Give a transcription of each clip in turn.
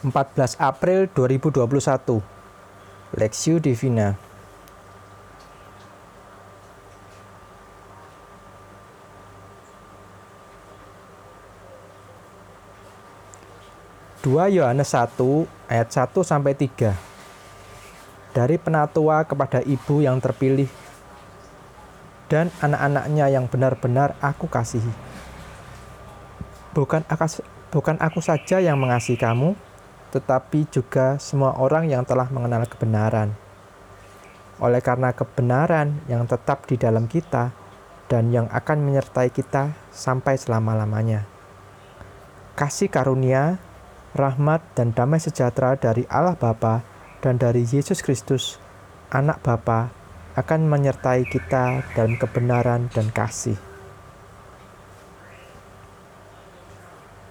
14 April 2021 Lexio Divina. Dua Yohanes 1 ayat 1 sampai 3 Dari penatua kepada ibu yang terpilih dan anak-anaknya yang benar-benar aku kasihi. Bukan aku, bukan aku saja yang mengasihi kamu, tetapi juga semua orang yang telah mengenal kebenaran. Oleh karena kebenaran yang tetap di dalam kita dan yang akan menyertai kita sampai selama-lamanya. Kasih karunia, rahmat, dan damai sejahtera dari Allah Bapa dan dari Yesus Kristus, Anak Bapa, akan menyertai kita dalam kebenaran dan kasih.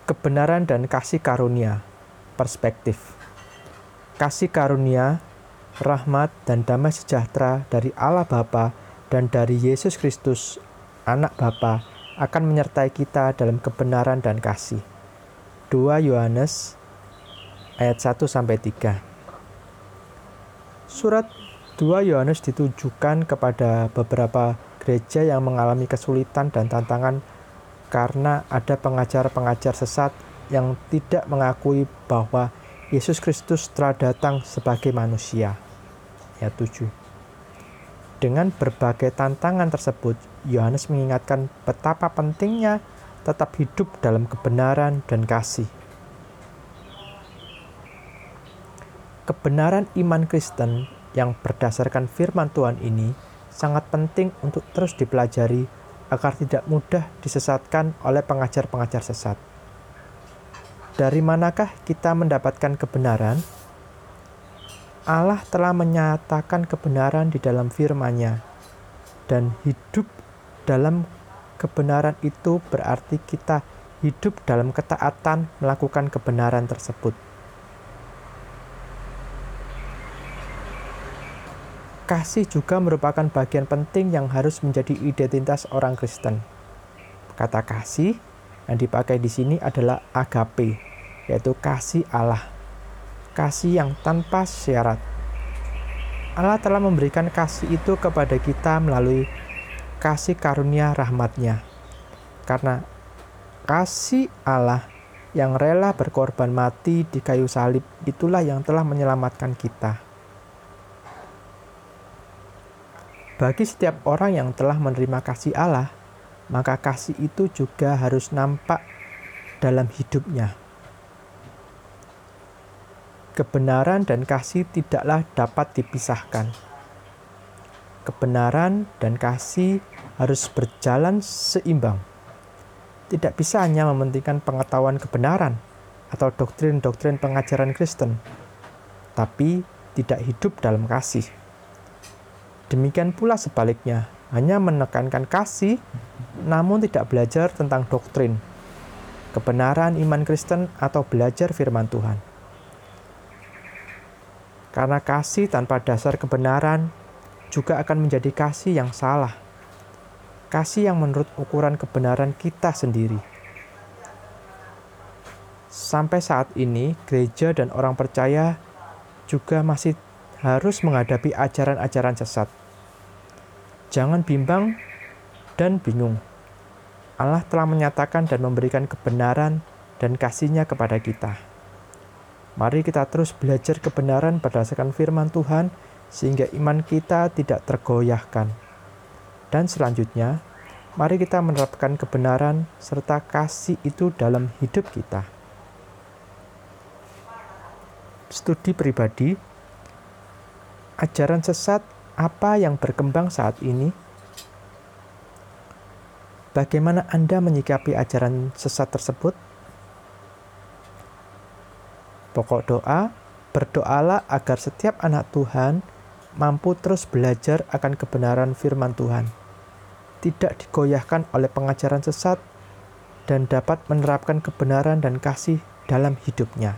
Kebenaran dan kasih karunia perspektif. Kasih karunia, rahmat, dan damai sejahtera dari Allah Bapa dan dari Yesus Kristus, Anak Bapa, akan menyertai kita dalam kebenaran dan kasih. 2 Yohanes ayat 1 sampai 3. Surat 2 Yohanes ditujukan kepada beberapa gereja yang mengalami kesulitan dan tantangan karena ada pengajar-pengajar sesat yang tidak mengakui bahwa Yesus Kristus telah datang sebagai manusia. Ayat 7. Dengan berbagai tantangan tersebut, Yohanes mengingatkan betapa pentingnya tetap hidup dalam kebenaran dan kasih. Kebenaran iman Kristen yang berdasarkan firman Tuhan ini sangat penting untuk terus dipelajari agar tidak mudah disesatkan oleh pengajar-pengajar sesat. Dari manakah kita mendapatkan kebenaran? Allah telah menyatakan kebenaran di dalam firman-Nya, dan hidup dalam kebenaran itu berarti kita hidup dalam ketaatan melakukan kebenaran tersebut. Kasih juga merupakan bagian penting yang harus menjadi identitas orang Kristen. Kata kasih yang dipakai di sini adalah agape, yaitu kasih Allah. Kasih yang tanpa syarat. Allah telah memberikan kasih itu kepada kita melalui kasih karunia rahmatnya. Karena kasih Allah yang rela berkorban mati di kayu salib itulah yang telah menyelamatkan kita. Bagi setiap orang yang telah menerima kasih Allah, maka kasih itu juga harus nampak dalam hidupnya kebenaran dan kasih tidaklah dapat dipisahkan. Kebenaran dan kasih harus berjalan seimbang. Tidak bisa hanya mementingkan pengetahuan kebenaran atau doktrin-doktrin pengajaran Kristen, tapi tidak hidup dalam kasih. Demikian pula sebaliknya, hanya menekankan kasih namun tidak belajar tentang doktrin, kebenaran iman Kristen atau belajar firman Tuhan. Karena kasih tanpa dasar kebenaran juga akan menjadi kasih yang salah. Kasih yang menurut ukuran kebenaran kita sendiri. Sampai saat ini, gereja dan orang percaya juga masih harus menghadapi ajaran-ajaran sesat. Jangan bimbang dan bingung. Allah telah menyatakan dan memberikan kebenaran dan kasihnya kepada kita. Mari kita terus belajar kebenaran berdasarkan firman Tuhan sehingga iman kita tidak tergoyahkan. Dan selanjutnya, mari kita menerapkan kebenaran serta kasih itu dalam hidup kita. Studi pribadi, ajaran sesat apa yang berkembang saat ini? Bagaimana Anda menyikapi ajaran sesat tersebut? Pokok doa, berdoalah agar setiap anak Tuhan mampu terus belajar akan kebenaran firman Tuhan, tidak digoyahkan oleh pengajaran sesat, dan dapat menerapkan kebenaran dan kasih dalam hidupnya.